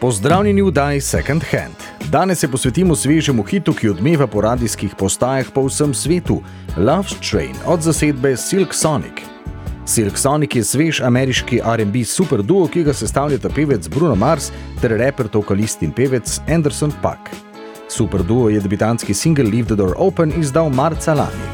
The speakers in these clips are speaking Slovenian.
Pozdravljeni v Daj Second Hand. Danes se posvetimo svežemu hitu, ki odmeva po radijskih postajah po vsem svetu: Love Train od zasedbe Silk Sonic. Silk Sonic je svež ameriški RB superduo, ki ga sestavljata pevec Bruno Mars ter reper, vokalist in pevec Anderson Puck. Superduo je debitantski singel Leave the Door Open izdal marca lani.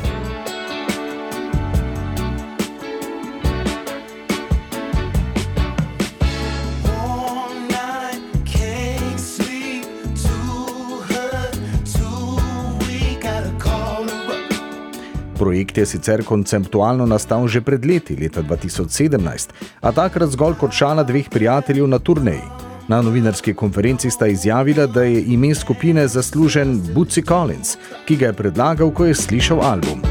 Projekt je sicer konceptualno nastal že pred leti, leta 2017, a takrat zgolj kot šala dveh prijateljev na turneji. Na novinarski konferenci sta izjavila, da je ime skupine zaslužen Bootsy Collins, ki ga je predlagal, ko je slišal album.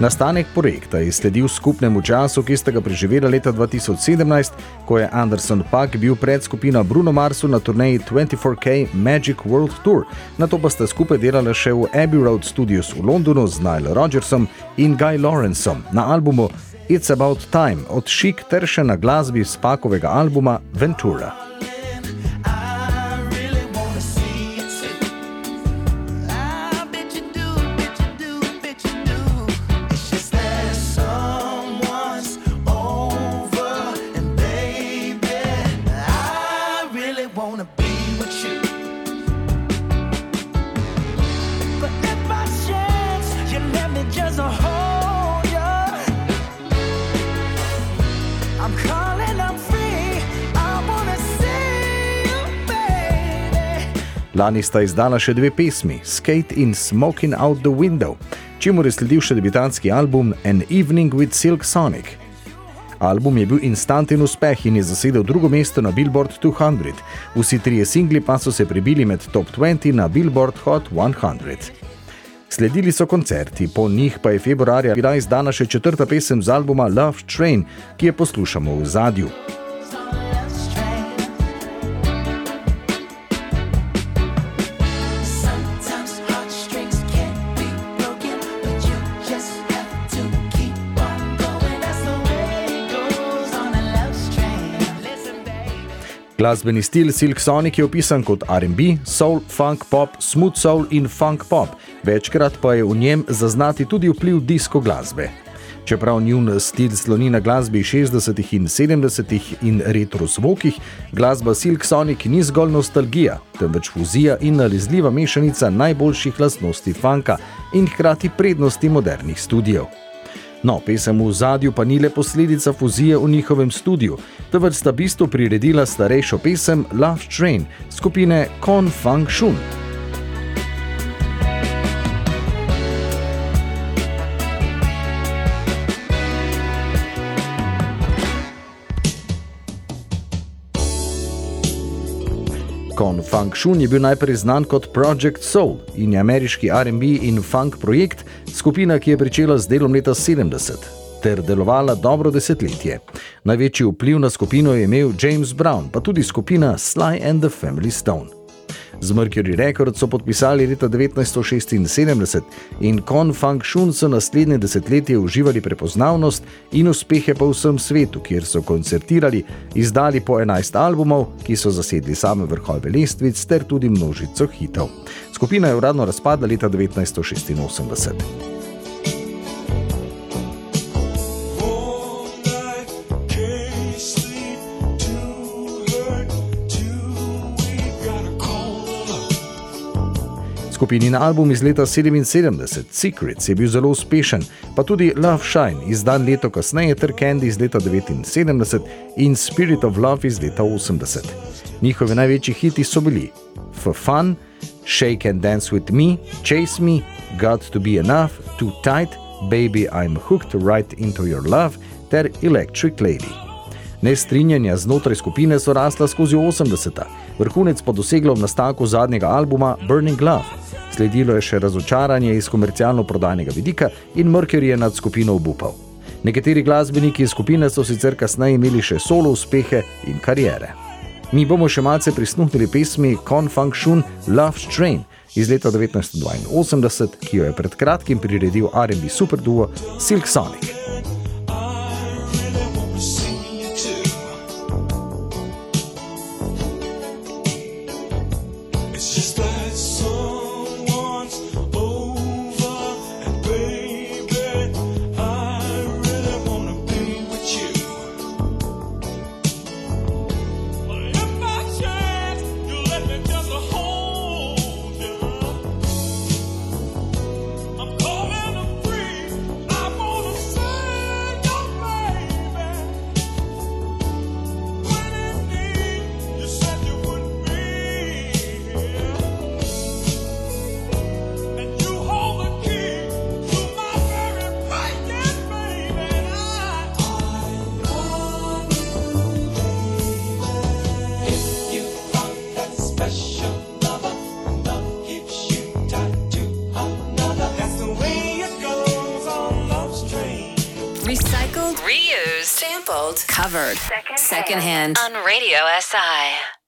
Nastanek projekta je sledil skupnemu času, ki sta ga preživela leta 2017, ko je Anderson Puck bil pred skupino Bruno Marsu na turneji 24K Magic World Tour, na to pa sta skupaj delala še v Abbey Road Studios v Londonu z Nile Rodgersom in Guy Lawrenceom na albumu It's About Time od Chic ter še na glasbi z Pakovega albuma Ventura. Lani sta izdala še dve pesmi, Skate in Smoking Out the Window, čemu je sledil še debitantski album An Evening with Silk Sonic. Album je bil instanten uspeh in je zasedel drugo mesto na Billboard 200. Vsi trije singli pa so se prebili med top 20 na Billboard Hot 100. Sledili so koncerti, po njih pa je februarja bila izdana še četrta pesem z albuma Love Train, ki jo poslušamo v zadju. Glasbeni stil Silk Sonic je opisan kot RB, soul, funk pop, smooth soul in funk pop, večkrat pa je v njem zaznati tudi vpliv disko glasbe. Čeprav njun stil sloni na glasbi 60. in 70. in retro zvokih, glasba Silk Sonic ni zgolj nostalgija, temveč fuzija in nalezljiva mešanica najboljših lastnosti funka in hkrati prednosti modernih studijev. No, pesem v zadju pa ni le posledica fuzije v njihovem studiu, temveč sta bistvo priredila starejšo pesem Love Train skupine Con Fang Shun. Con Funk Shun je bil najprej znan kot Project Soul in je ameriški RB in funk projekt, skupina, ki je začela z delom leta 70 ter delovala dobro desetletje. Največji vpliv na skupino je imel James Brown, pa tudi skupina Sly and the Family Stone. Z Mercury Records so podpisali leta 1976 in Con Funk Shun so naslednje desetletje uživali prepoznavnost in uspehe po vsem svetu, kjer so koncertirali, izdali po 11 albumov, ki so zasedli same vrhove lestvic ter tudi množico hitov. Skupina je uradno razpadla leta 1986. Skupinin album iz leta 77, Secrets, je bil zelo uspešen, pa tudi Love Shine, izdan leto kasneje, ter Candy iz leta 79 in Spirit of Love iz leta 80. Njihovi največji hiti so bili For Fun, Shake and Dance with Me, Chase Me, Got to Be Enough, Too Tight, Baby I'm Hooked Right into Your Love ter Electric Lady. Nestrinjanja znotraj skupine so rasla skozi 80-ta, vrhunec pa doseglo v nastanku zadnjega albuma Burning Love. Sledilo je še razočaranje iz komercialno prodajnega vidika in Mercury je nad skupino obupal. Nekateri glasbeniki skupine so sicer kasneje imeli še solo uspehe in karijere. Mi bomo še malce prisluhnili pesmi Con Funk Shun Love Train iz leta 1982, ki jo je pred kratkim priredil RB superduo Silk Sonic. Reused, sampled, covered. Secondhand. Secondhand on Radio SI.